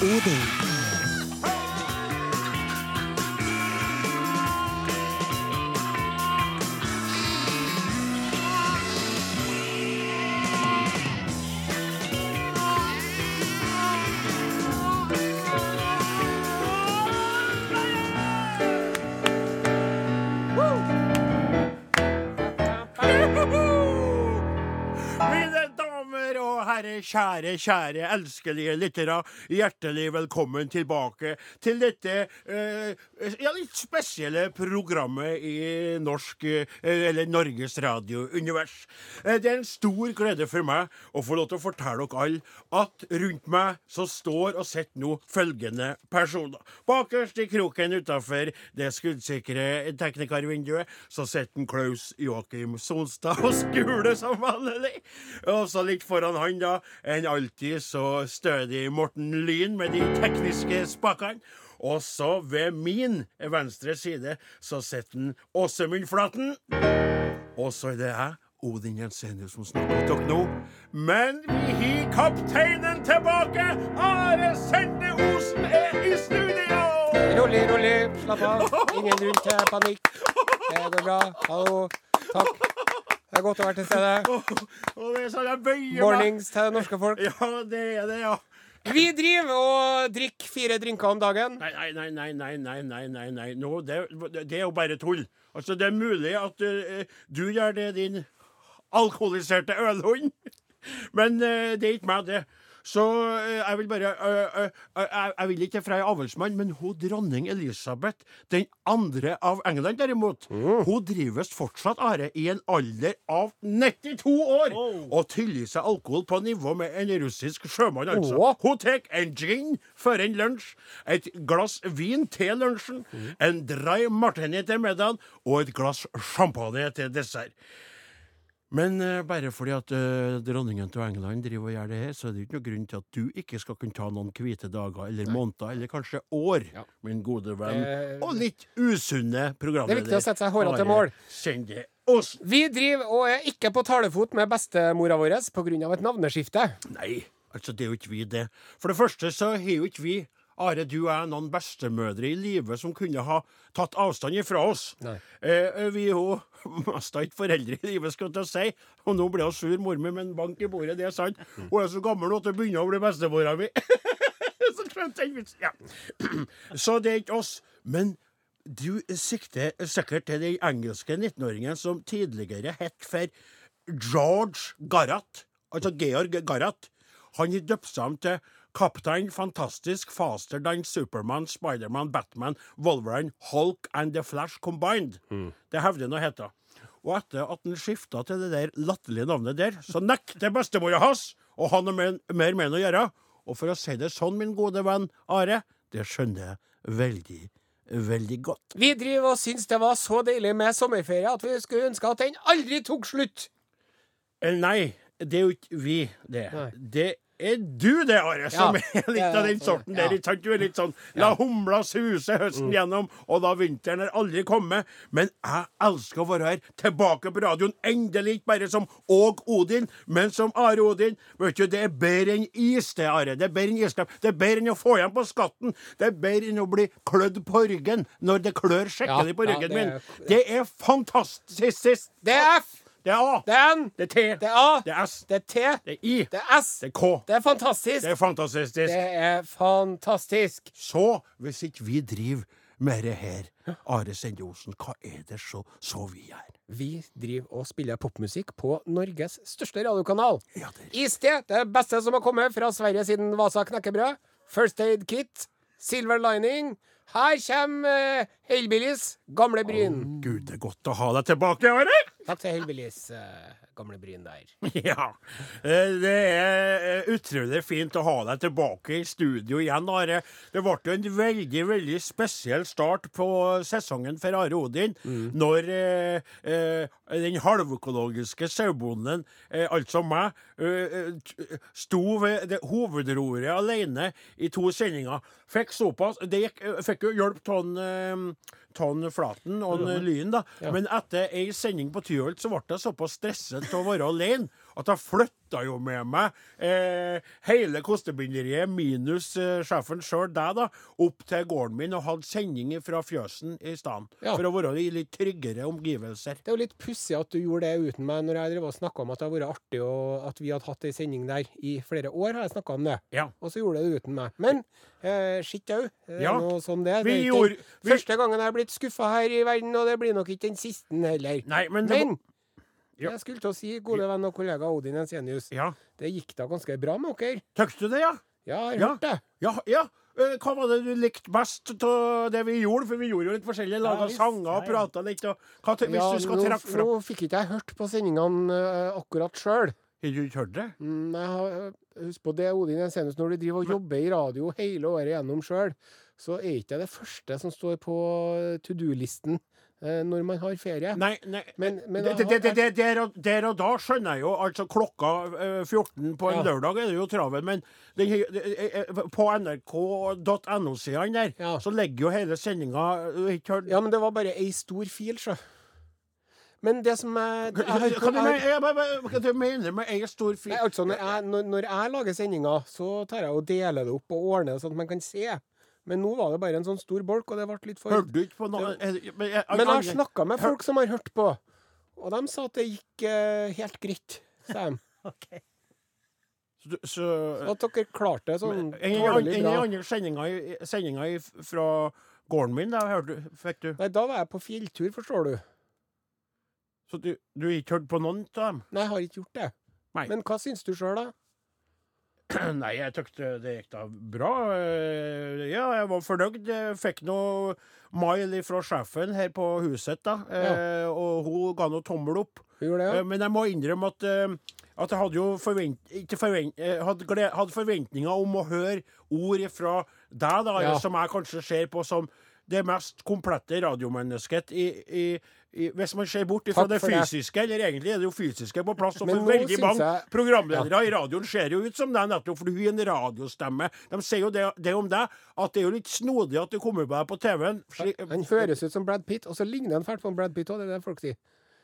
无敌。Kjære, kjære, elskelige lyttere. Hjertelig velkommen tilbake til dette eh, ja, litt spesielle programmet i norsk, eh, eller Norges Radio-univers. Eh, det er en stor glede for meg å få lov til å fortelle dere alle at rundt meg så står og sitter nå følgende personer. Bakerst i kroken utafor det skuddsikre teknikervinduet så sitter Klaus Joakim Sonstad og skuler som vanlig. Og så litt foran han, da, en alltid så stødig Morten Lyn med de tekniske spakene. Og så ved min venstre side så sitter Åsemund Flaten. Og så er det jeg, Odin Jensenius, som snakker til dere nå. Men vi har kapteinen tilbake! Are Sende Osen er i studio! Rolig, rolig. Slapp av. Ingen grunn til panikk. Det går bra. Hallo. Takk. Det er godt å være til stede. Oh, oh, det er sånn jeg bøyer Mornings til norske folk. Ja, det er det, ja. Vi driver og drikker fire drinker om dagen. Nei, nei, nei, nei, nei, nei, nei, nei. No, det, det, er jo bare tull. Altså, det er mulig at uh, du gjør det, din alkoholiserte ølhund. Men uh, det er ikke meg, det. Så eh, jeg vil bare eh, eh, jeg, vil ikke fra en avlsmann, men hun dronning Elisabeth den andre av England, derimot, hun drives fortsatt, Are, i en alder av 92 år! Og tyller seg alkohol på nivå med en russisk sjømann, altså. Oh. Hun tar en gin før en lunsj, et glass vin til lunsjen, en dry martini til middagen og et glass champagne til dessert. Men eh, bare fordi at eh, dronningen til England driver og gjør det her, så er det ikke noe grunn til at du ikke skal kunne ta noen hvite dager eller måneder, eller kanskje år, Ja. min gode venn. Eh, og litt usunne programleder. Det er viktig å sette seg hårete mål. Sende oss. Vi driver og er ikke på talefot med bestemora vår pga. et navneskifte. Nei, altså det er jo ikke vi det. For det første så har jo ikke vi, Are, du og jeg, noen bestemødre i live som kunne ha tatt avstand ifra oss. Eh, vi er jo mest ikke foreldre i livet, skal jeg til å si. Og nå ble hun sur mor mi en bank i bordet, det er sant. Hun er så gammel nå at hun begynner å bli bestemora mi. Ja. Så det er ikke oss. Men du sikter sikkert til den engelske 19-åringen som tidligere het for George Garratt. Altså Georg Garratt. Han døpte seg om til Kaptein Fantastisk Faster Than Superman, Spiderman, Batman, Wolverine, Hulk and The Flash Combined. Det hevder han å hete. Og etter at han skifta til det der latterlige navnet der, så nekter bestemora hans å ha noe mer, med han å gjøre. Og for å si det sånn, min gode venn Are, det skjønner jeg veldig, veldig godt. Vi driver og syns det var så deilig med sommerferie at vi skulle ønske at den aldri tok slutt. Eller nei, det er jo ikke vi, det. Nei. Det er du det, Are, som Ja. er litt av den sorten der. ja. Du er litt sånn La humla suse høsten gjennom, og da vinteren er aldri kommet. Men jeg elsker å være her, tilbake på radioen. Endelig ikke bare som Åg Odin, men som Are Odin. Vet du, Det er bedre enn is, det, Are. Det er bedre enn iskrepp. Det er bedre enn å få igjen på skatten. Det er bedre enn å bli klødd på ryggen når det klør skikkelig Ja, på ryggen min. Det er fantastisk. Det er Det er A. det er N, Det er T. det er A, Det er S. det er T, Det er I. det er S. Det er K. Det er fantastisk. Det er fantastisk. Det er fantastisk. Så, hvis ikke vi driver med det her, Are Sende Osen, hva er det så, så vi gjør? Vi driver og spiller popmusikk på Norges største radiokanal. Ja, det er I sted, det beste som har kommet fra Sverige siden Vasa knekkebrød. First Aid Kit, Silver Lining. Her kommer uh, Hellbillies, Gamle Bryn. Gud, det er godt å ha deg tilbake, Are! Takk til Hellbillies, eh, Gamle Bryn der. Ja. Eh, Det er eh, utrolig fint å ha deg tilbake i studio igjen, Are. Det ble jo en veldig, veldig spesiell start på sesongen for Are Odin når eh, eh, den halvøkologiske sauebonden, altså meg, sto ved det hovedroret alene i to sendinger. Fikk såpass Det gikk, fikk jo hjelp av Ton Flaten og Lyn, da. Men etter ei sending på Tyholt så ble jeg såpass stresset til å være alene at jeg flytta jo med meg eh, hele kostebinderiet minus eh, sjefen sjøl, deg, da, opp til gården min og hadde sending fra fjøsen i stedet. Ja. For å være i litt tryggere omgivelser. Det er jo litt pussig at du gjorde det uten meg, når jeg drev og snakka om at det hadde vært artig og at vi hadde hatt ei sending der i flere år. har jeg snakket om det. Ja. Og så gjorde du det uten meg. Men eh, skitt au. Er Ja. noe sånn det. Vi det ikke gjorde- vi- første gangen jeg har blitt skuffa her i verden, og det blir nok ikke den siste heller. Nei, men, det Men Ja. jeg skulle til å si, gode venn og kollega Odin Ensenius, Ja. det gikk da ganske bra med dere. Tøkte du det, ja? Ja, jeg har Ja. hørt det. Ja, ja. Eh, Hva var det du likte best av det vi gjorde? For vi gjorde jo litt forskjellig. Laga sanger og prata litt. Og, hva, hvis Ja, du skal nå, trekke fram nå fikk ikke jeg hørt på sendingene uh, akkurat sjøl. Har du ikke hørt det? Mm, jeg har- Husk på det, Odin Ensenius, når du driver og jobber i radio hele året gjennom sjøl, så er ikke det det første som står på to do-listen eh, når man har ferie. Nei, nei. Men, men det, det, det, det, der, og, der og da skjønner jeg jo. Altså klokka eh, 14 på en Ja. lørdag er det jo travel, men den, det- eh, eh, på nrk.no-sidene der, Ja. så ligger jo hele sendinga Ja, men det var bare ei stor fil, sjø. Men det som jeg, jeg, Hva du mener- med ei stor Nei, fil? altså, når jeg, når, når jeg lager sendinger, så tar jeg og deler det opp og ordner det sånn at man kan se. Men nå var det bare en sånn stor bolk, og det ble litt for Hørte du ikke på noe Men jeg, jeg, jeg har snakka med folk som har hørt på, og de sa at det gikk eh, helt greit. Sa de. Ok. så, så, At dere klarte det sånn En i tålelig andre bra. andre sendinga i- sendinga i- fra gården min, da hørte du, fikk du Nei, da var jeg på fjelltur, forstår du. Så du, du har ikke hørt på noen av dem? Nei, jeg har ikke gjort det. Nei. Men hva syns du sjøl, da? Nei, jeg tykte det gikk da bra. Eh, Ja, jeg var fornøyd. Jeg fikk noe mail fra sjefen her på huset, da. Ja. Og hun ga noe tommel opp. Det, Eh, ja? Men jeg må innrømme at, eh, at jeg hadde jo forvent, ikke forvent, eh, hadde, hadde forventninger om å høre ord fra deg, da, Ja. som jeg kanskje ser på som det mest komplette radiomennesket i, i Hvis man ser bort fra det fysiske, det. eller egentlig er det jo fysiske på plass, og for veldig mange jeg- programledere i radioen ser jo ut som deg nettopp fordi hun er en radiostemme. De sier jo det, det om deg, at det er jo litt snodig at du kommer på deg på TV-en. Han høres ut som Brad Pitt, og så ligner han fælt på Brad Pitt òg, det er det folk sier.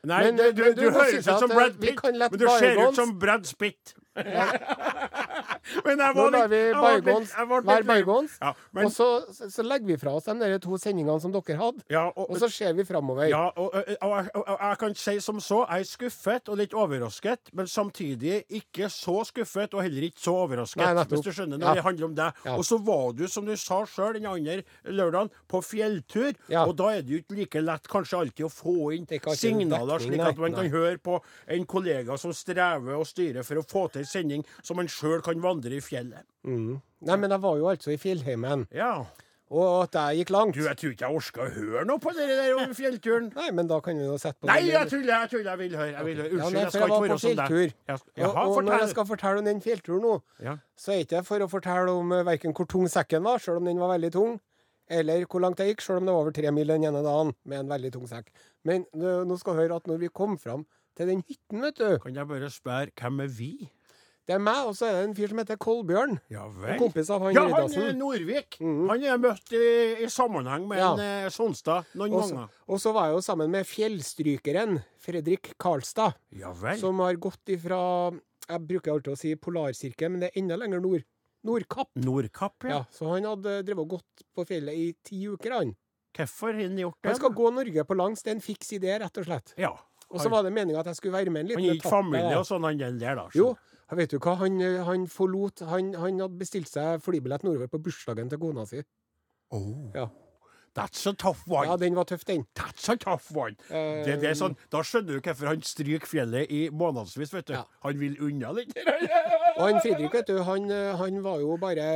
Nei, Men- du, du, du, du høres ut som eh, Brad Pitt, men du ser ut som Brad Spitt. men jeg Nå var lar vi bygons være bygons, Ja, men, og så, så legger vi fra oss de to sendingene som dere hadde, ja, og, og så ser vi framover. ja, og, og, og, jeg- kan si som så, jeg er skuffet og litt overrasket, men samtidig ikke så skuffet og heller ikke så overrasket, Nei, hvis du skjønner når det handler om deg. Og så var du, som du sa sjøl den andre lørdagen, på fjelltur, og da er det jo ikke like lett kanskje alltid å få inn er signaler, slik at man kan høre på en kollega som strever og styrer for å få til en sending som man sjøl kan vandre i fjellet. Mm. Nei, men jeg var jo altså i fjellheimen, Ja. og at jeg gikk langt. Du, jeg tror ikke jeg orker å høre noe på det der om fjellturen. Nei, men da kan vi jo sette på Nei, den- jeg tuller, jeg tuller. Jeg vil høre. Jeg vil høre. Ja, Unnskyld, nei, jeg skal jeg ikke være som deg. Jeg- Og, og når jeg skal fortelle om den fjellturen nå, Ja. så er ikke det for å fortelle om uh, verken hvor tung sekken var, sjøl om den var veldig tung, eller hvor langt jeg gikk, sjøl om det var over tre mil den ene dagen med en veldig tung sekk. Men uh, nå skal du høre at når vi kom fram til den hytten, vet du Kan jeg bare spørre, hvem er vi? Det er meg, og så er det en fyr som heter Kolbjørn. Ja En vel? kompis av han Ja, han er Norvik. Mhm. Han er møtt i, i sammenheng med Ja. en eh, Sonstad noen Og så- ganger. Og så var jeg jo sammen med fjellstrykeren Fredrik Karlstad, Ja vel? som har gått ifra Jeg bruker alltid å si polarsirkelen, men det er enda lenger nord. Nordkapp. Nordkapp, ja. Ja, så han hadde drevet og gått på fjellet i ti uker, han. Hvorfor har han gjort det? Han skal da? gå Norge på langs. Det er en fiks idé, rett og slett. Ja. Og så var det meninga at jeg skulle være med en liten liten Han gikk familie og sånn, han den der, da. Jo, vet du hva, han, han forlot han, han hadde bestilt seg flybillett nordover på bursdagen til kona si. Oh, Ja. That's a tough one. ja, den var tøff, den. That's a tough one. Uh, Det, det er sånn, da skjønner du hvorfor han stryker fjellet i månedsvis, vet du. Ja. Han vil unna litt. Og han Fredrik, vet du, han, eh, han var jo bare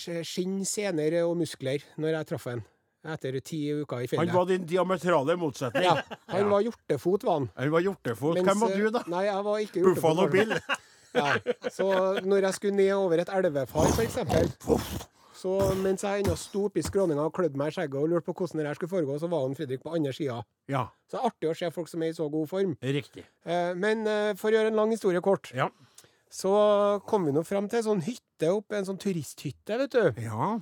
skinn, sener og muskler når jeg traff han. Etter ti uker i fjellet. Han var din diametrale motsetning. ja, han var hjortefot, var han. Han var hjortefot. Mens, Hvem var du, da? Nei, jeg var ikke hjortefot. Buffalo Bill. Ja. Så når jeg skulle ned over et elvefall, f.eks. Så mens jeg ennå sto oppi skråninga og klødde meg i skjegget og lurte på hvordan det her skulle foregå, så var han Fredrik på andre sida. Ja, Så det er artig å se folk som er i så god form. riktig. Eh, Men eh, for å gjøre en lang historie kort, Ja. så kom vi nå fram til en sånn hytte opp, en sånn turisthytte, vet du. ja.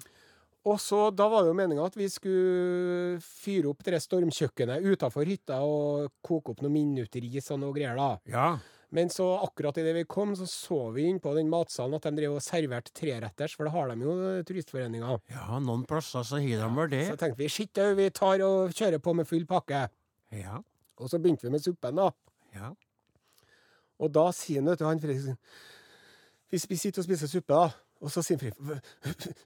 Og så, da var det jo meninga at vi skulle fyre opp det stormkjøkkenet utafor hytta og koke opp noe minutteris og noe greier, da. Ja. Men så akkurat idet vi kom, så så vi inn på den matsalen at de drev og serverte treretters, for det har de jo, eh, turistforeninga. Ja, noen plasser så har de vel det. Så tenkte vi shit, au, vi tar og kjører på med full pakke. Ja. Og så begynte vi med suppen, da. Ja. Og da sier han, vet du, han Fredriksen vi, vi sitter og spiser suppe, da. Og så sier Fredrik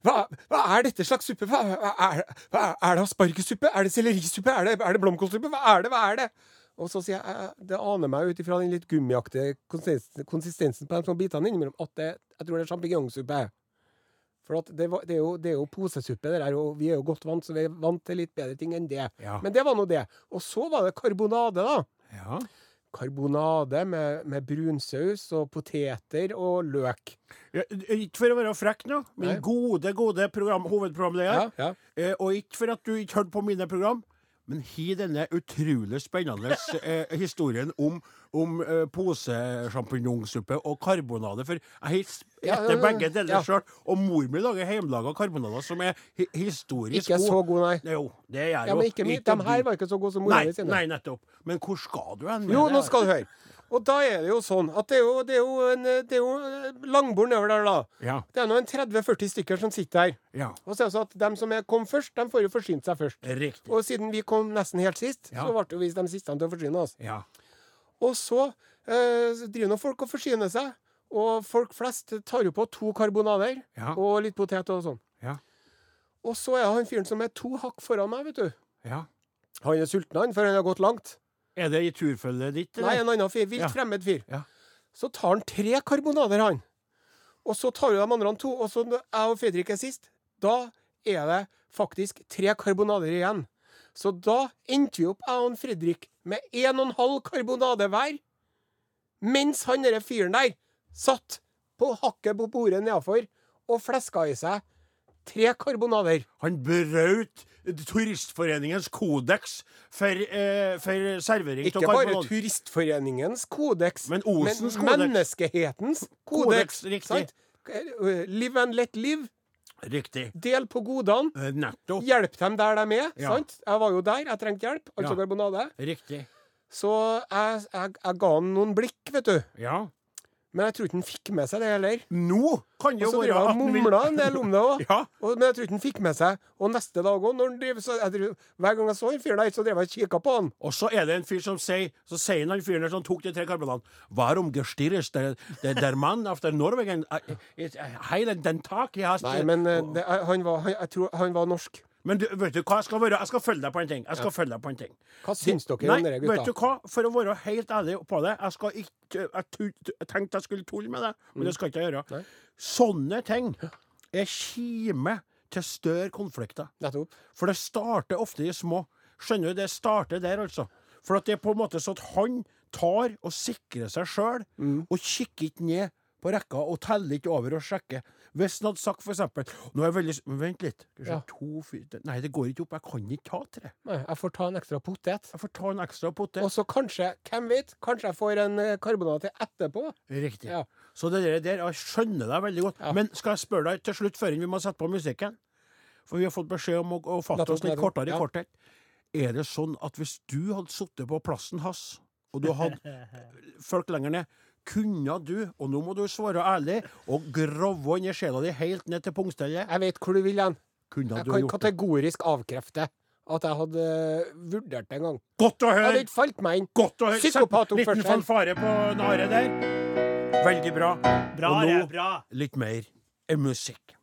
hva, hva er dette slags suppe? Hva, hva, er, er det aspargessuppe? Er det sellerisuppe? Er det, er det blomkålsuppe? Hva er det? Hva er det? Og så sier jeg «Eh, det aner meg ut ifra den litt gummiaktige konsistensen, konsistensen på de sånne bitene innimellom at det, jeg tror det er sjampinjongsuppe. For det, var, det, er jo, det er jo posesuppe, det der, og vi er jo godt vant, så vi er vant til litt bedre ting enn det. Ja. Men det var nå det. Og så var det karbonade, da. ja. Karbonade med, med brunsaus og poteter og løk. Ja, Ikke for å være frekk nå, min Nei. gode, gode program, hovedprogramleder. ja. Eh, og ikke for at du ikke hørte på mine program, men har denne utrolig spennende eh, historien om, om eh, posesjampinjongsuppe og karbonade. For jeg spist begge ja. sjøl, og mor mi lager hjemmelaga karbonader som er hi historisk Ikke så god, nei. Jo, det gjør Ja, men ikke ikke De her var ikke så gode som mora di sine. nei, nettopp. Men hvor skal du hen? Jo, nå skal du høre. Og da er det jo sånn at det er jo, det er jo, en, det er jo eh, langbord nedover der, da. Ja, Det er nå en 30-40 stykker som sitter der. ja. Og så er det sånn at de som er, kom først, de får jo forsynt seg først. Riktig. Og siden vi kom nesten helt sist, Ja. så ble vi de siste til å forsyne oss. Ja. Og så eh, driver nå folk og forsyner seg. Og folk flest tar jo på to karbonader og litt potet og sånn. Ja. Og så er han fyren som er to hakk foran meg, vet du. ja. Han er sulten, han, for han har gått langt. Er det i turfølget ditt? Nei, en annen fyr. Vilt Ja. fremmed fyr. Ja. Så tar han tre karbonader, han. Og så tar du de andre to, og så jeg og Fredrik er sist. Da er det faktisk tre karbonader igjen. Så da endte vi opp, jeg og Fredrik, med en og en halv karbonade hver. Mens han derre fyren der satt på hakket på bordet nedafor og fleska i seg tre karbonader. Han brøt Turistforeningens kodeks for, eh, for servering Ikke bare. Turistforeningens kodeks, Men Osens men kodeks. menneskehetens Kodeks, kodeks. riktig. sant? Eh, Live and let live. Riktig. Del på godene. Eh, Nettopp. Hjelp dem der de er. Ja. sant? Jeg var jo der, jeg trengte hjelp. Altså Ja. karbonade. Riktig. Så jeg, jeg, jeg ga han noen blikk, vet du. Ja. Men jeg tror ikke han fikk med seg det heller. Nå kan det Og jo så være at han mumla en del om det òg. Ja. Men jeg tror ikke han fikk med seg Og neste dag òg, så Hver gang jeg så en fyren der, så drev jeg og kikka på han. Og så er det en fyr som sier Så sier han fyren der som tok de tre karbonene Varum gestirres der, der, der Mann after Norwegen äh, den tak jeg har Nei, men eh, det, han, var, han, jeg tror han var norsk. Men du, vet du hva jeg skal være? Jeg skal følge deg på en ting. Jeg skal følge deg på en ting. Hva syns dere Nei, om dere vet du hva? For å være helt ærlig på det Jeg skal ikke Jeg, jeg tenkte jeg skulle tulle med det, men det skal ikke jeg gjøre. Mm. Nei. Sånne ting er kime til større konflikter. Nettopp. For det starter ofte i små. Skjønner du? Det starter der, altså. For at det er på en måte sånn at han tar og sikrer seg sjøl, Mm. og kikker ikke ned på rekka og teller ikke over og sjekker. Hvis han hadde sagt for eksempel Nå er jeg veldig Vent litt. Kanskje Ja. To, fire, nei, det går ikke opp. Jeg kan ikke ta tre. Nei, jeg får ta en ekstra potet. Jeg får ta en ekstra potet. Og så kanskje, hvem vet, kanskje jeg får en eh, karbonade til etterpå. Riktig. Ja. Så det der, der Jeg skjønner deg veldig godt. Ja. Men skal jeg spørre deg til slutt, før vi må sette på musikken? For vi har fått beskjed om å, å fatte oss litt kortere i korthet. Er det sånn at hvis du hadde sittet på plassen hans, og du hadde folk lenger ned, kunne du, og nå må du svare ærlig, og grove inn i sjela di helt ned til pungstellet, Jeg vet hvor du vil hen. kunne Jeg du kan gjort det? kategorisk avkrefte at jeg hadde eh, vurdert det en gang. Godt å Det hadde høre! ikke falt meg inn. Godt å høre! Psykopatoppførsel. Liten fanfare på naret der. Veldig bra. Bra, Og nå bra. litt mer musikk.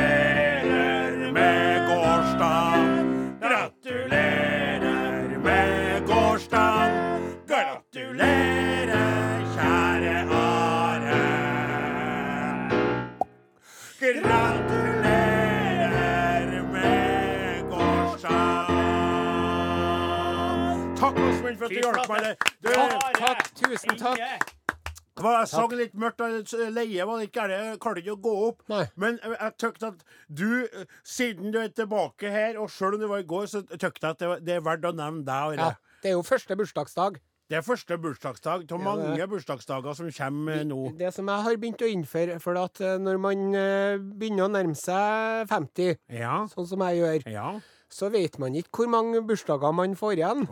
Gratulerer med gårsdagen. At du hjalp meg der. Du, Takk, tusen takk. Det var, jeg sang litt mørkt, og leie var ikke gærent. Jeg klarte ikke å gå opp. Nei. Men jeg, jeg tykte at du, eh, siden du er tilbake her, og sjøl om det var i går, så tykte jeg at det, var, det er verdt å nevne deg. og Ja, det. det er jo første bursdagsdag. Det er første bursdagsdag av mange det bursdagsdager som kommer eh, nå. Det som jeg har begynt å innføre, for at eh, når man eh, begynner å nærme seg 50, Ja. sånn som jeg gjør, Ja. Så vet man ikke hvor mange bursdager man får igjen.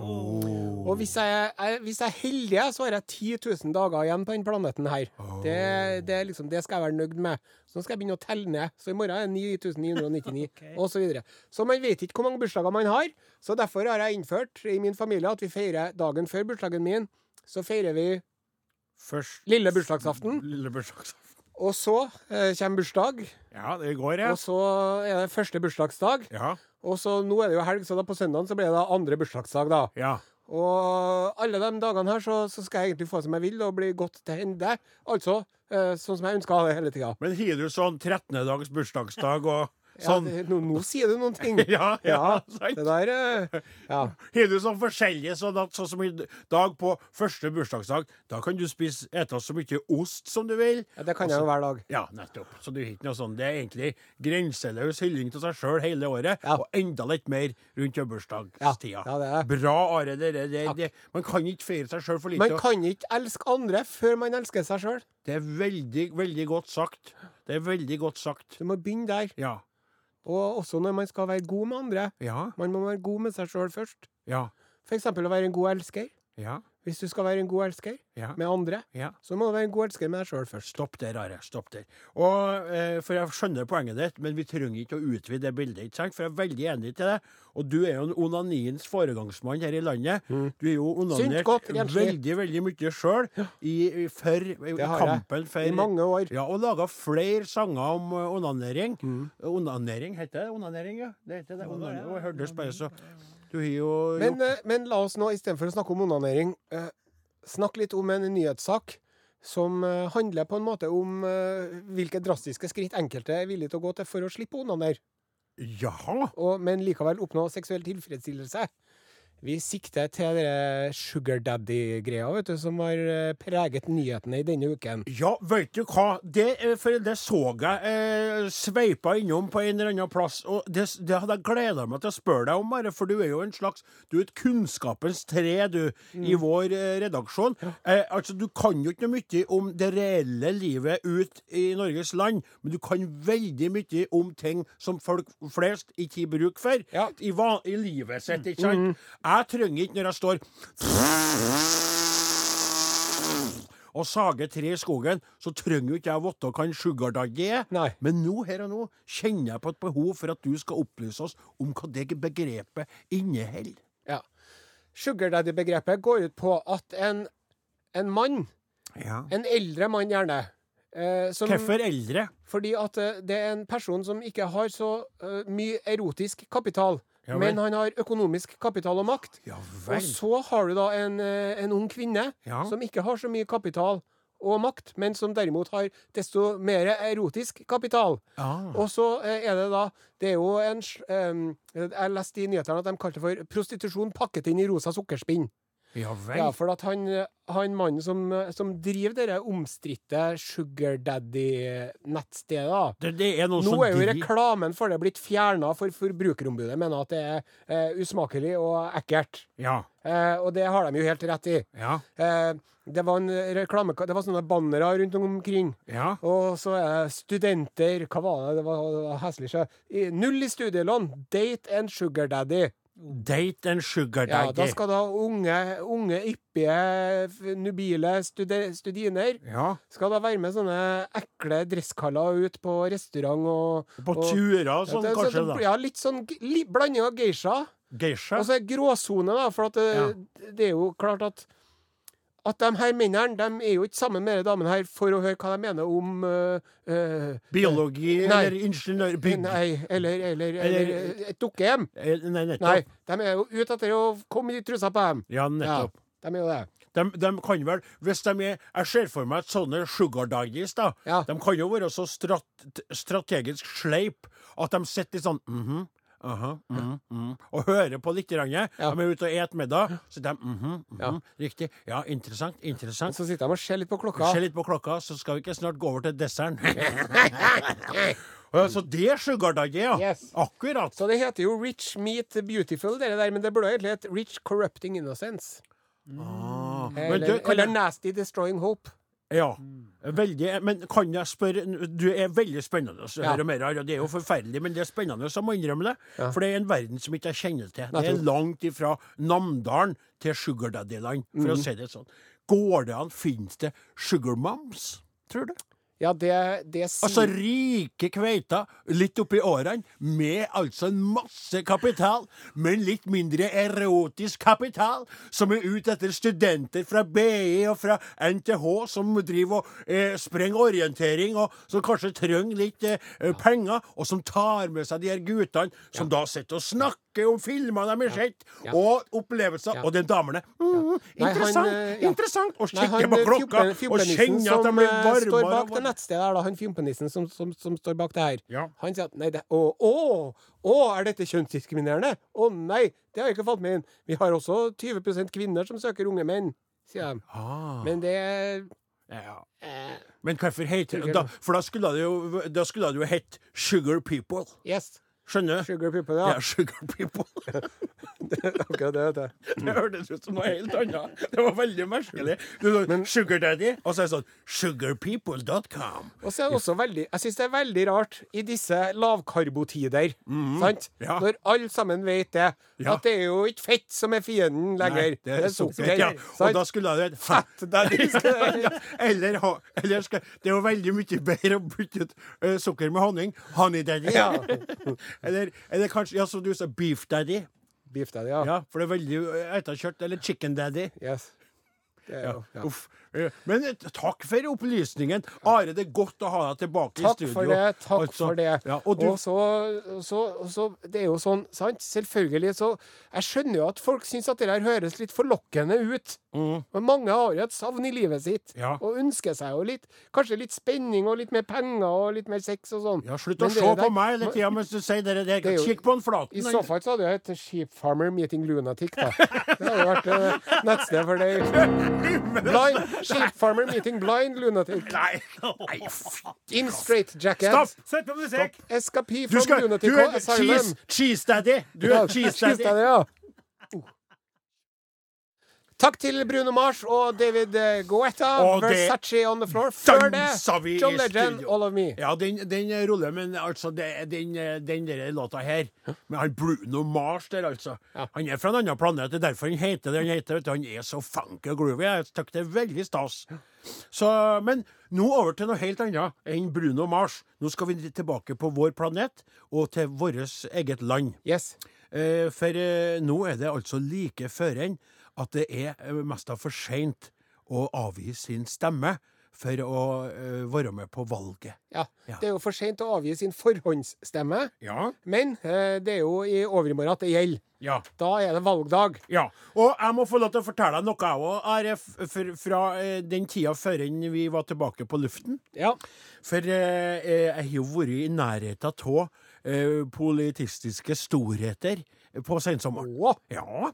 Og hvis jeg, er- hvis jeg er heldig, så har jeg 10 000 dager igjen på denne planeten her. Det, det, er liksom, det skal jeg være nøyd med. Så nå skal jeg begynne å telle ned. Så i morgen er det 9999, og så videre. Så man vet ikke hvor mange bursdager man har. Så derfor har jeg innført i min familie at vi feirer dagen før bursdagen min. Så feirer vi Først lille bursdagsaften. Lille bursdagsaften. Og så eh, kommer bursdag. Ja, det går, ja. Og så er det første bursdagsdag. Ja. Og så nå er det jo helg, så da på søndagen så blir det da andre bursdagsdag, da. ja. Og alle de dagene her så, så skal jeg egentlig få som jeg vil og bli godt til hende. Altså eh, sånn som jeg ønsker det hele tida. Men har du sånn 13. dags bursdagsdag og Ja, sånn det- nå, nå sier du noen ting. Ja, ja, sant. det der eh, Ja. Har du sånn forskjellige, sånn at sånn som i dag på første bursdagsdag, da kan du spise ete så mye ost som du vil. Ja, Det kan jeg jo hver dag. Ja, nettopp. Så du har ikke noe sånn. Det er egentlig grenseløs hylling til seg sjøl hele året, Ja. og enda litt mer rundt bursdagstida. Ja, ja, det er. Bra, Are. Det, det, det, det, man kan ikke feire seg sjøl for lite. Man kan ikke elske andre før man elsker seg sjøl. Det er veldig, veldig godt sagt. Det er veldig godt sagt. Du må begynne der. Ja. Og også når man skal være god med andre. Ja. Man må være god med seg sjøl først. Ja. For eksempel å være en god elsker. Ja. Hvis du skal være en god elsker Ja. med andre, ja. så må du være en god elsker med deg sjøl først. Stopp der, Are. Stopp der. Og, eh, for jeg skjønner poenget ditt, men vi trenger ikke å utvide det bildet. ikke sant? For jeg er veldig enig til deg. Og du er jo en onaniens foregangsmann her i landet. Du er jo onanert godt, veldig, veldig mye sjøl i, i, for i kampen for I mange år. Ja, og laga flere sanger om onanering. onanering. Onanering, heter det onanering? Ja, det heter det. Onanering. Og jeg hørtes bare så Du har jo Men, eh, men la oss nå, istedenfor å snakke om onanering, eh, snakke litt om en nyhetssak som eh, handler på en måte om eh, hvilke drastiske skritt enkelte er villige til å gå til for å slippe å onanere, Jaha. og- men likevel oppnå seksuell tilfredsstillelse. Vi sikter til det sugar daddy-greia, vet du, som har eh, preget nyhetene i denne uken. Ja, veit du hva? Det, for det så jeg eh, sveipa innom på en eller annen plass. Og det, det hadde jeg gleda meg til å spørre deg om, bare, for du er jo en slags Du er et kunnskapens tre, du, i vår eh, redaksjon. Eh, altså, Du kan jo ikke noe mye om det reelle livet ut i Norges land, men du kan veldig mye om ting som folk flest ikke har bruk for Ja. i, i livet sitt. ikke sant? Jeg trenger ikke når jeg står og sager tre i skogen, så trenger jo ikke jeg vite hva en sugar daddy er. Nei. Men nå, her og nå kjenner jeg på et behov for at du skal opplyse oss om hva det begrepet inneholder. Ja. Sugar daddy-begrepet går ut på at en, en mann, Ja. en eldre mann gjerne eh, som, Hvorfor eldre? Fordi at eh, det er en person som ikke har så uh, mye erotisk kapital, Ja men han har økonomisk kapital og makt. Ja Og så har du da en, eh, en ung kvinne Ja. som ikke har så mye kapital og makt, men som derimot har desto mer erotisk kapital. Ah. Og så eh, er det da Det er jo en Jeg leste i nyhetene at de kalte det for prostitusjon pakket inn i rosa sukkerspinn. Ja vel. Ja, for at han, han mannen som, som driver det omstridte Sugar Daddy-nettstedet, det, det er Nå er jo reklamen for det blitt fjerna, for Forbrukerombudet mener at det er eh, usmakelig og ekkelt. Ja. Eh, og det har de jo helt rett i. Ja. Eh, det var en reklame... Det var sånne bannere rundt omkring. Ja. Og så er det studenter Hva var det? Det var, det var heslig. Null i studielån. Date and sugar daddy. Date and sugar daddy. Ja, da skal da unge, unge yppige, nubile studiner Ja. skal da være med sånne ekle dresskaller ut på restaurant og På turer og sånn, Ja, kanskje, da. Ja, litt sånn g- li, blanding av geisha. Geisha. Og så er gråsone, da, for det, det er jo klart at at de her mennene de er jo ikke sammen med de damene her for å høre hva de mener om uh, Biologi Nei. eller ingeniørbygg. Nei, eller, eller, eller, Eller- et dukkehjem. Eh, Nei, nettopp. Nei, de er jo ute etter å komme i trusa på dem. Ja, nettopp. Ja, de er jo det. De, de kan vel, hvis de er Jeg ser for meg at sånne sugar daddies, da. Ja. De kan jo være så strat, strategisk sleip at de sitter litt sånn mhm, aha, mhm, mhm, og hører på litt. Grann. De er ute og et middag, så de mhm, ja. Riktig. Ja, interessant. Interessant. Så sitter de og ser litt på klokka. Litt på klokka, så skal vi ikke snart gå over til desserten. Ja, så det er sugar daddy, ja. Yes. Akkurat. Så det heter jo Rich Meet Beautiful, det der, men det burde egentlig hett Rich Corrupting Innocence. Ah, men Eller, du, eller Nasty Destroying Hope. Ja. Veldig. Men kan jeg spørre Du er veldig spennende å Ja. høre mer her. Det er jo forferdelig, men det er spennende, så må innrømme det. Ja. For det er en verden som ikke jeg kjenner til. Det er langt ifra Namdalen til Sugar Daddy-land, for mm. å si det sånn. Går det an? Fins det Sugar Moms? Tror du? Ja, det, det sier Altså rike kveiter, litt oppi årene, med altså en masse kapital, men litt mindre erotisk kapital, som er ute etter studenter fra BI og fra NTH, som driver og eh, sprenger orientering, og som kanskje trenger litt eh, penger, og som tar med seg de her guttene, som da sitter og snakker om filmer de har sett, og opplevelser, og den damene mm, Nei, han, Interessant! interessant! Og han, på klokka, og kjenner at de blir eh, varmere. står bak det nettstedet her, da, han fjompenissen som, som, som står bak det her, Ja. han sier at nei, det, å, å, å, er dette kjønnsdiskriminerende? Å nei, det har jeg ikke falt med inn. Vi har også 20 kvinner som søker unge menn, sier de. Ah. Men det er Ja. eh, Men hvorfor heter det da, For da skulle det jo, da skulle det jo hett Sugar People. Yes. Skjønner du? Sugar people, Ja, ja. Sugar People. Det, vet du. Det hørtes ut som noe helt annet. Det var veldig merkelig. Du sa Sugar Daddy, og så er det sånn Sugarpeople.com. Og så er det også veldig Jeg syns det er veldig rart i disse lavkarbotider, sant? Mhm. Ja. Når alle sammen vet det, Ja. at det er jo ikke fett som er fienden lenger. Nei, det er sukker. Ja. Og da skulle det hett Fett daddy eller, eller skal, Det er jo veldig mye bedre å bytte ut uh, sukker med honning. Honey Daddy. Ja. eller, eller kanskje, ja, som du sa, Beef Daddy. Beef daddy, ja. Ja, for det er veldig etterkjørt. Eller Chicken Daddy. Yes. Det er Ja, jo, ja. Uff. Men takk for opplysningen. Are, det er godt å ha deg tilbake Takk i studio. for det. Takk Altså, for det. Ja, og du, Og så, så, så Det er jo sånn, sant? Selvfølgelig så Jeg skjønner jo at folk syns at det der høres litt forlokkende ut. Mm. Men mange har jo et savn i livet sitt. Ja. Og ønsker seg jo litt Kanskje litt spenning og litt mer penger og litt mer sex og sånn. ja, slutt å se se der- på meg hele tida mens du sier det der. Er Kikk på en flaten. I så fall så hadde jeg hett Sheep Farmer Meeting Lunatic, da. Det hadde vært uh, nettsted for det. Blind, sheep Farmer Meeting Blind Lunatic. Nei, nei. In straight jacket. Stopp! Sett på musikk! Escapee Du, from skal, du Lunatic er cheese, cheese daddy. Du er cheese cheese daddy. daddy, ja. Takk til Bruno Mars og David Goetta. Og Versace on the floor. Før det, John Legend. All of Me. Ja, den, den ruller, men altså, det, den, den der låta her Men han Bruno Mars der, altså. Ja. Han er fra en annen planet. Det er derfor han heter det han heter. vet du. Han er så funky og groovy. Jeg syns det er veldig stas. Så, men nå over til noe helt annet enn Bruno Mars. Nå skal vi tilbake på vår planet og til vårt eget land. Yes. Eh, for eh, nå er det altså like før enn at det er eh, mest av for seint å avgi sin stemme for å eh, være med på valget. Ja. Ja. Det er jo for seint å avgi sin forhåndsstemme, Ja. men eh, det er jo i overmorgen at det gjelder. Ja. Da er det valgdag. ja. Og jeg må få lov til å fortelle deg noe, jeg òg, fra den tida før vi var tilbake på luften. Ja. For jeg har jo vært i nærheten av politistiske storheter på sensommeren. Oh. Ja.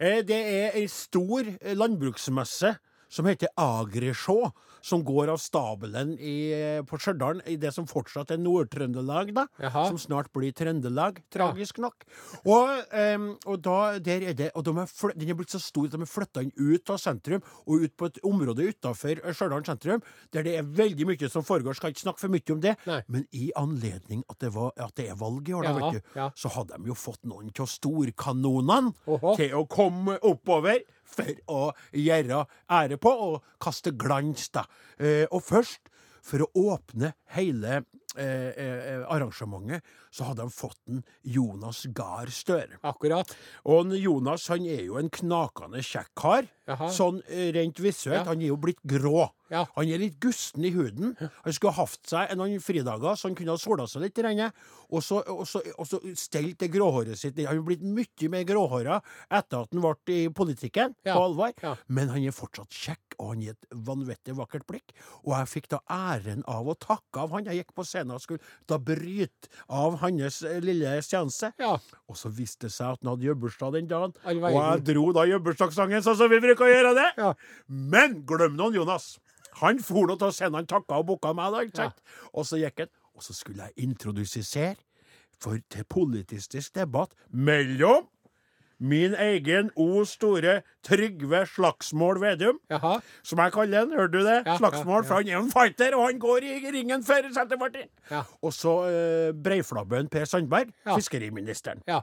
Eh, Det er ei stor eh, landbruksmesse som heter Agresjå, som går av stabelen i, eh, på Stjørdal, i det som fortsatt er Nord-Trøndelag, da. Jaha. Som snart blir Trøndelag, tragisk nok. Og, um, og da, der er det Og de er den er blitt så stor at de har flytta den ut av sentrum, og ut på et område utafor Stjørdal sentrum, der det er veldig mye som foregår. Skal ikke snakke for mye om det, Nei. men i anledning at det, var, at det er valg i år, da, Ja, vet du, ja. så hadde de jo fått noen av storkanonene til å komme oppover for å gjøre ære på og kaste glans, da. Eh, og først, for å åpne hele eh, eh, arrangementet, så hadde han fått en Jonas Gahr Støre. akkurat. Og Jonas han er jo en knakende kjekk kar. Sånn eh, rent visuelt. Ja. Han er jo blitt grå. Ja. Han er litt gusten i huden. Han skulle ha hatt seg noen fridager, så han kunne ha sola seg litt. Regnet, Og så, og så, og så stelt det gråhåret sitt. Han er blitt mye mer gråhåra etter at han ble i politikken, Ja. på alvor. Ja. Men han er fortsatt kjekk, og han gir et vanvittig vakkert blikk. Og jeg fikk da æren av å takke av han. Jeg gikk på scenen og skulle da bryte av hans eh, lille seanse. Ja. Og så viste det seg at han hadde gjøbursdag den dagen. Og jeg dro da gjøbursdagssangen sånn som vi bruker å gjøre det. Ja. Men glem noen Jonas. Han for nå til scenen, han takka og bukka meg, da, ikke sant? Og så gikk han. Og så skulle jeg introdusere for, til politisk debatt mellom min egen O store Trygve Slagsmål Vedum, Jaha. som jeg kaller han. Hørte du det? Ja, Slagsmål, ja, ja. for han er en fighter, og han går i ringen for Senterpartiet. Ja. Og så eh, breiflabben Per Sandberg, Ja. fiskeriministeren. Ja.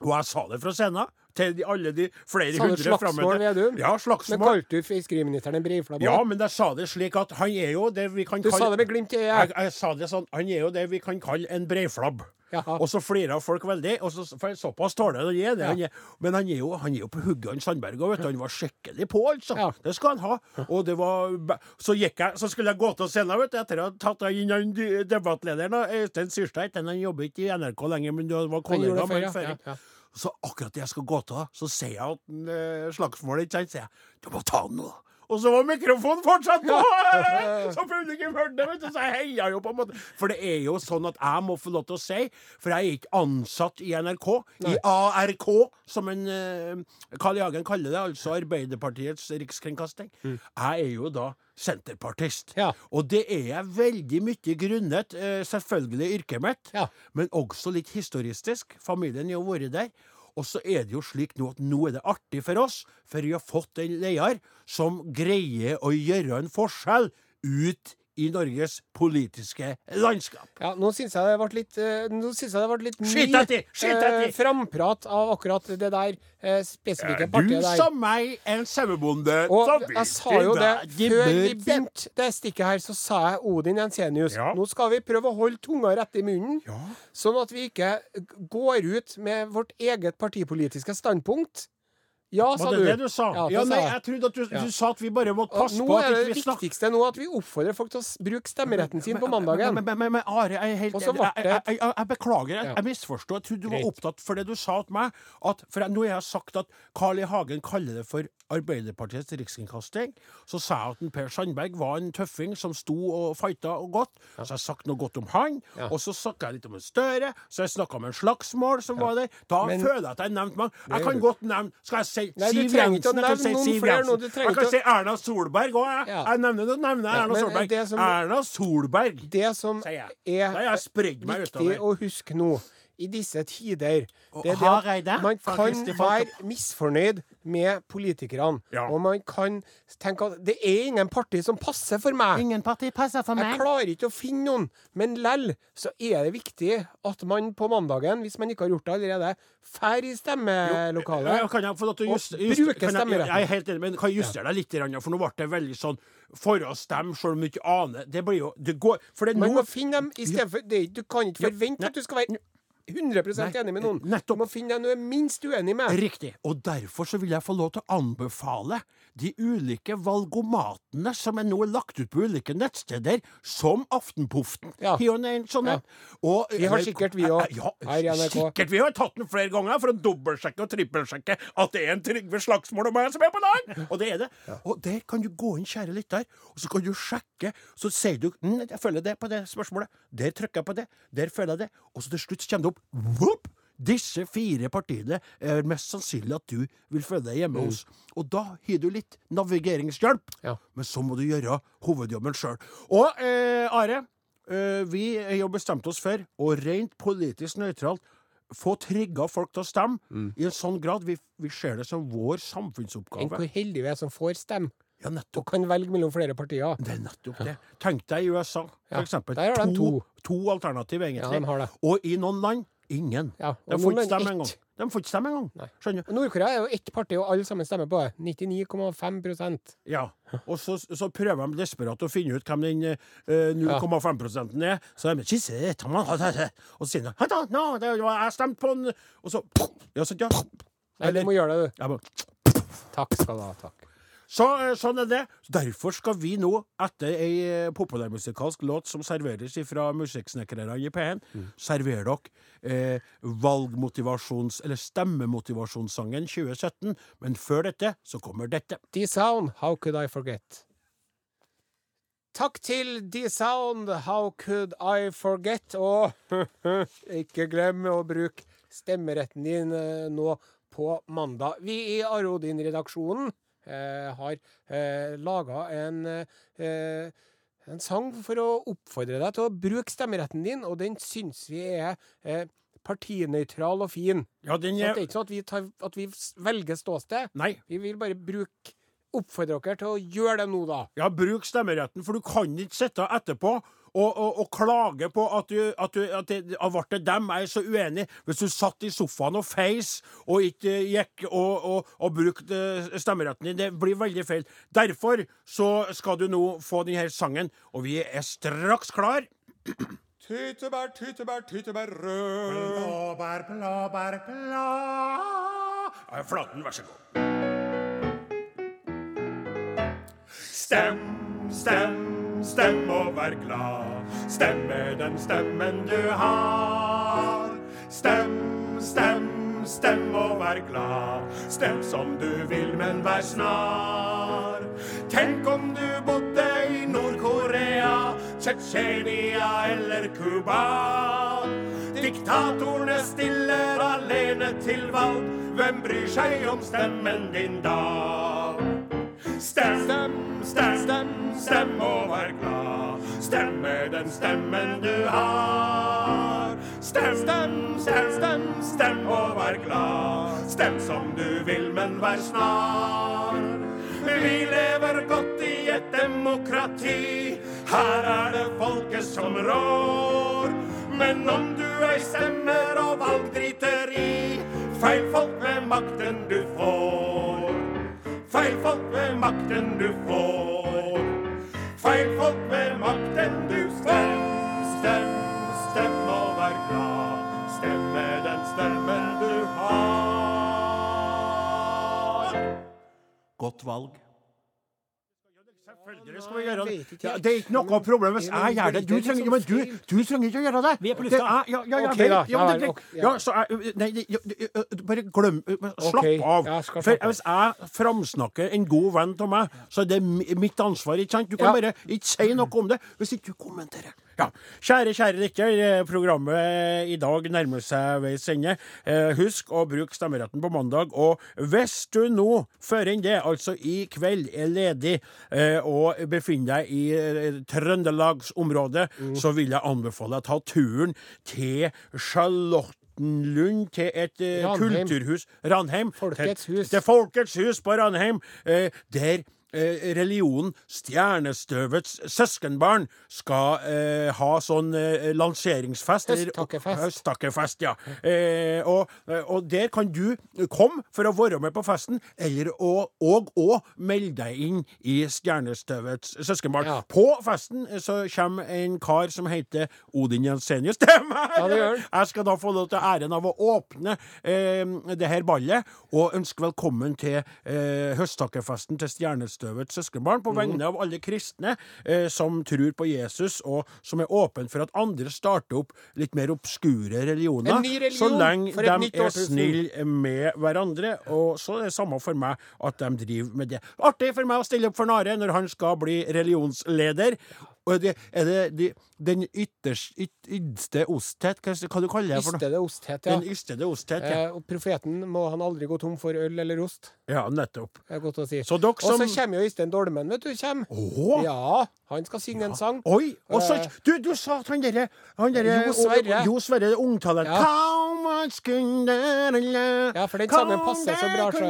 Og jeg sa det fra scenen til de, alle de flere Sa hundre framme. Vedum? Ja, Men slagsmål. kalte du fiskeriministeren en breiflabb? Ja, men jeg sa det slik at han er jo det vi kan Du sa det med glimt i jeg, jeg sa det sånn, Han er jo det vi kan kalle en breiflabb. Jaha. Og så flirer folk veldig. Og så, for såpass tåler han er det. Han er, men han er, jo, han er jo på hugget, han Sandberg. òg. han var skikkelig på, altså. Ja. Det skal han ha. Og det var Så gikk jeg, så skulle jeg gå til scenen, vet du, etter å ha tatt inn han debattlederen, Øystein Syrsteit. Han jobber ikke i NRK lenger, men det var kollega med før. ja, ja. Så akkurat det jeg skal gå til, så sier jeg at eh, slagsmålet ikke sant, sier jeg du må ta den nå. Og så var mikrofonen fortsatt på! Så publikum hørte det, vet du, så jeg heia jo på en måte. For det er jo sånn at jeg må få lov til å si, for jeg er ikke ansatt i NRK, i ARK, som en eh, Carl I. Hagen kaller det, altså Arbeiderpartiets rikskringkasting. Jeg er jo da senterpartist. Ja. Og det er jeg veldig mye grunnet, eh, selvfølgelig yrket mitt, Ja. men også litt historistisk. Familien har vært der. Og så er det jo slik nå at nå er det artig for oss, for vi har fått en leder som greier å gjøre en forskjell ut i Norges politiske landskap. Ja, nå syns jeg det ble litt eh, Nå synes jeg det ble litt mye eh, framprat av akkurat det der eh, spesifikke Du partiet der. Du som meg, en sauebonde Og jeg sa jo det før vi begynte det stikket her, så sa jeg Odin Jensenius. Ja. Nå skal vi prøve å holde tunga rett i munnen, Ja. sånn at vi ikke går ut med vårt eget partipolitiske standpunkt. Ja, sa Var det det du sa? Ja, Ja, nei, jeg. trodde at du, du sa at vi bare måtte passe nå på at vi ikke det snakker viktigste nå at vi oppfordrer folk til å bruke stemmeretten sin på mandagen. Men, men, men, men Are, jeg er helt enig. jeg, jeg, jeg, beklager, jeg, jeg misforsto. Jeg trodde du var opptatt for det du sa til meg. At, for jeg, nå har jeg sagt at Carl I. Hagen kaller det for Arbeiderpartiets rikskringkasting. Så sa jeg at en Per Sandberg var en tøffing som sto og fighta og godt. Så jeg sagt noe godt om han. Ja. Og så snakka jeg litt om en Støre. Så jeg snakka om en slagsmål som var der. Da Men- føler jeg at jeg har nevnt mange. Jeg kan godt nevne Skal jeg si Nei, Siv Jensen? Jeg kan si Siv Jensen. Jeg kan si Erna Solberg òg, jeg. Ja. Jeg nevner det, nevner Ja, Erna Solberg. som- Erna Solberg. Det som Sier jeg. er Da har jeg spredd meg viktig utover. å huske nå, i disse tider det er det at Man kan være misfornøyd med politikerne. Ja. Og man kan tenke at det er ingen parti som passer for meg. Ingen parti passer for Jeg klarer ikke å finne noen. Men lell så er det viktig at man på mandagen, hvis man ikke har gjort det allerede, drar i stemmelokalet. Ja, kan jeg få lov til å Og bruker stemmeretten. jeg er helt enig, men kan jeg justere deg litt, for nå ble det veldig sånn for å stemme, selv om du ikke aner. Det blir jo det går, For det er Man må finne dem i stedet for det, ikke- Du kan ikke forvente at du skal være 100% enig med noen. nettopp. Du må finne deg er minst uenig med. Riktig. Og derfor så vil jeg få lov til å anbefale de ulike valgomatene som er nå lagt ut på ulike nettsteder, som Aftenpoften. Ja. En sånn ja. Og- Vi har sikkert vi òg. Ja, her i NRK. Sikkert. Vi har tatt den flere ganger for å dobbeltsjekke og trippelsjekke at det er en Trygve Slagsmål og meg som er på land! Og det er det. Og der kan du gå inn, kjære lytter, og så kan du sjekke. Så sier du mm, 'Jeg følger det på det spørsmålet'. Der trykker jeg på det. Der føler jeg det. Og så til slutt kommer det opp Whoop! Disse fire partiene er mest sannsynlig at du vil føle deg hjemme hos. Og da har du litt navigeringshjelp, Ja. men så må du gjøre hovedjobben sjøl. Og eh, Are, eh, vi har jo bestemt oss for å rent politisk nøytralt få trigga folk til å stemme i en sånn grad vi, vi ser det som vår Enn samfunnsoppgave. hvor heldige vi er som får stemme, Ja, nettopp. og kan velge mellom flere partier. Det er nettopp det. Tenk deg i USA, Ja, for eksempel. der har de to, to alternativ, egentlig. Ja, de har det. Og i noen land ingen. Ja, de får ikke stemme engang. De får ikke stemme engang. Skjønner du? Nord-Korea er jo ett parti, og alle sammen stemmer på det. 99,5% Ja. Og så, så prøver de desperat å finne ut hvem den eh, 0,5 er. Så de Og så sier de «Hei da, no, det var jeg stemte på den Og så Ja, så, ja. Nei, du må gjøre det, du. Takk skal du ha. Takk. Så, eh, sånn er det. Derfor skal vi nå, etter ei eh, populærmusikalsk låt som serveres fra Musikksnekrerne i P1, servere dere eh, valgmotivasjons... Eller stemmemotivasjonssangen 2017. Men før dette så kommer dette. D-Sound, How Could I Forget? Takk til D-Sound, How Could I Forget? Og ikke glem å bruke stemmeretten din eh, nå på mandag. Vi i Arodin-redaksjonen har eh, laga en, eh, en sang for å oppfordre deg til å bruke stemmeretten din, og den syns vi er eh, partinøytral og fin. Ja, den Så det er er ikke sånn at vi, tar, at vi velger ståsted. Nei. Vi vil bare bruke Oppfordre dere til å gjøre det nå, da. Ja, bruk stemmeretten, for du kan ikke sitte etterpå og, og, og klage på at, du, at, du, at det at ble dem. Jeg er så uenig. Hvis du satt i sofaen og feis og ikke gikk og, og, og brukte stemmeretten din, det blir veldig feil. Derfor så skal du nå få denne sangen, og vi er straks klar. Tyttebær, tyttebær, tyttebær rød. Blåbær, blåbær, blå Ja, Flaten, vær så god. Stem, stem, stem vær glad. Stemmer den stemmen du har. Stem, stem, stem og vær glad. Stem som du vil, men vær snar. Tenk om du bodde i Nord-Korea, Tsjetsjenia eller Cuba. Diktatorene stiller alene til valg. Hvem bryr seg om stemmen din da? Stem, stem, stem, stem, stem og vær glad. Stem med den stemmen du har. Stem, stem, stem, stem, stem og vær glad. Stem som du vil, men vær snar. Vi lever godt i et demokrati. Her er det folket som rår. Men om du ei stemmer og valg driter i, feil folk ved makten du får. Feil folk ved makten du får. Feil folk med makten du Stem, Stem, stem og vær glad. Stem med den stemmen du har. Godt valg. Selvfølgelig skal vi gjøre det. Ja, det er ikke noe problem hvis jeg gjør det. Du trenger, men du, du trenger ikke å gjøre det. Vi er på lufta. Ja, ja, ja, okay, vel, ja, Ja, det- ja. ja, så jeg, nei, bare glem Slapp av. For hvis jeg framsnakker en god venn av meg, så er det mitt ansvar. ikke sant? Du kan bare ikke si noe om det hvis ikke du kommenterer. Ja. Kjære, kjære lytter. Programmet i dag nærmer seg veis ende. Eh, Husk å bruke stemmeretten på mandag. Og hvis du nå, før enn det, altså i kveld, er ledig eh, og befinner deg i eh, Trøndelagsområdet, Mm. så vil jeg anbefale deg å ta turen til Charlottenlund, til et eh, Ranheim. kulturhus Ranheim. Folkets til, hus. Til Folkets hus på Ranheim, eh, der eh, religionen Stjernestøvets søskenbarn skal eh, ha sånn eh, lanseringsfest. eller- Høsttakkefest. Høsttakkefest, ja. Eh, og, og der kan du komme for å være med på festen, eller å, og å melde deg inn i Stjernestøvets søskenbarn. Ja. På festen eh, så kommer en kar som heter Odin Jensenius meg. Ja, det gjør han. Jeg skal da få lov til æren av å åpne eh, det her ballet, og ønske velkommen til eh, høsttakkefesten til Stjernestøvets søskenbarn, på vegne av alle kristne eh, som tror på Jesus, og som er åpen for at andre starter opp litt mer obskure religioner, religion så lenge de er snille med hverandre. Og så er det samme for meg at de driver med det. Artig for meg å stille opp for Nare når han skal bli religionsleder. Og det, er det de, den ytterst, yt, osthet, hva, hva du kaller det for noe? Ystede osthet, ja. Den ystede osthet, ja. Eh, og profeten må han aldri gå tom for øl eller ost. ja. Nettopp. Det er godt å si. Så dere Og så kommer jo Øystein Dolmen, vet du. Kjem. Oh. Ja, han skal synge en sang. Oi! Og så Eh. Du, du sa at han derre der, Jo Sverre. Jo Sverre, ungtalent. Ja. Ja, for den sangen passer så bra, så.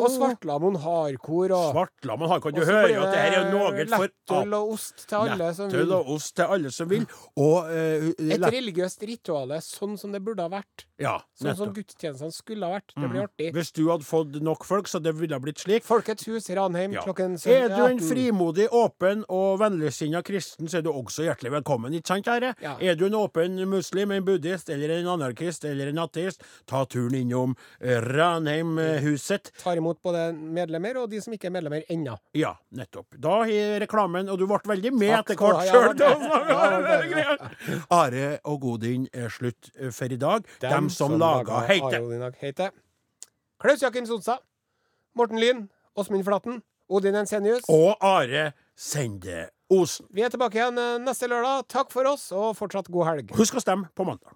Og Svartlamoen hardkor og Svartlamoen hardkor. du hører jo at det her er noe for lettøl og ost til alle som vil. vil. og ost til alle som vil. Og eh, Et religiøst rituale sånn som det burde ha vært. Ja, Sånn som gudstjenestene skulle ha vært. Det blir artig. Hvis du hadde fått nok folk, så det ville ha blitt slik. Folkets hus, Ranheim, Ja. klokken Er du en frimodig, åpen og vennligsinna kristen, så er du også hjertelig velkommen. Ikke sant, kjære? Ja. Er du en åpen muslim, en buddhist eller en anarkist eller en ateist, ta turen innom eh, Ranheimhuset. Tar imot både medlemmer og de som ikke er medlemmer ennå. Ja, nettopp. Da har reklamen Og du ble veldig med etter hvert sjøl. Are og Godin er slutt eh, for i dag. Dem, som, laga heite. Klaus Jakim Sonsa. Morten Lyn. Åsmund Flaten. Odin Ensenius. Og Are Sende Osen. Vi er tilbake igjen eh, neste lørdag. Takk for oss, og fortsatt god helg. Husk å stemme på mandag.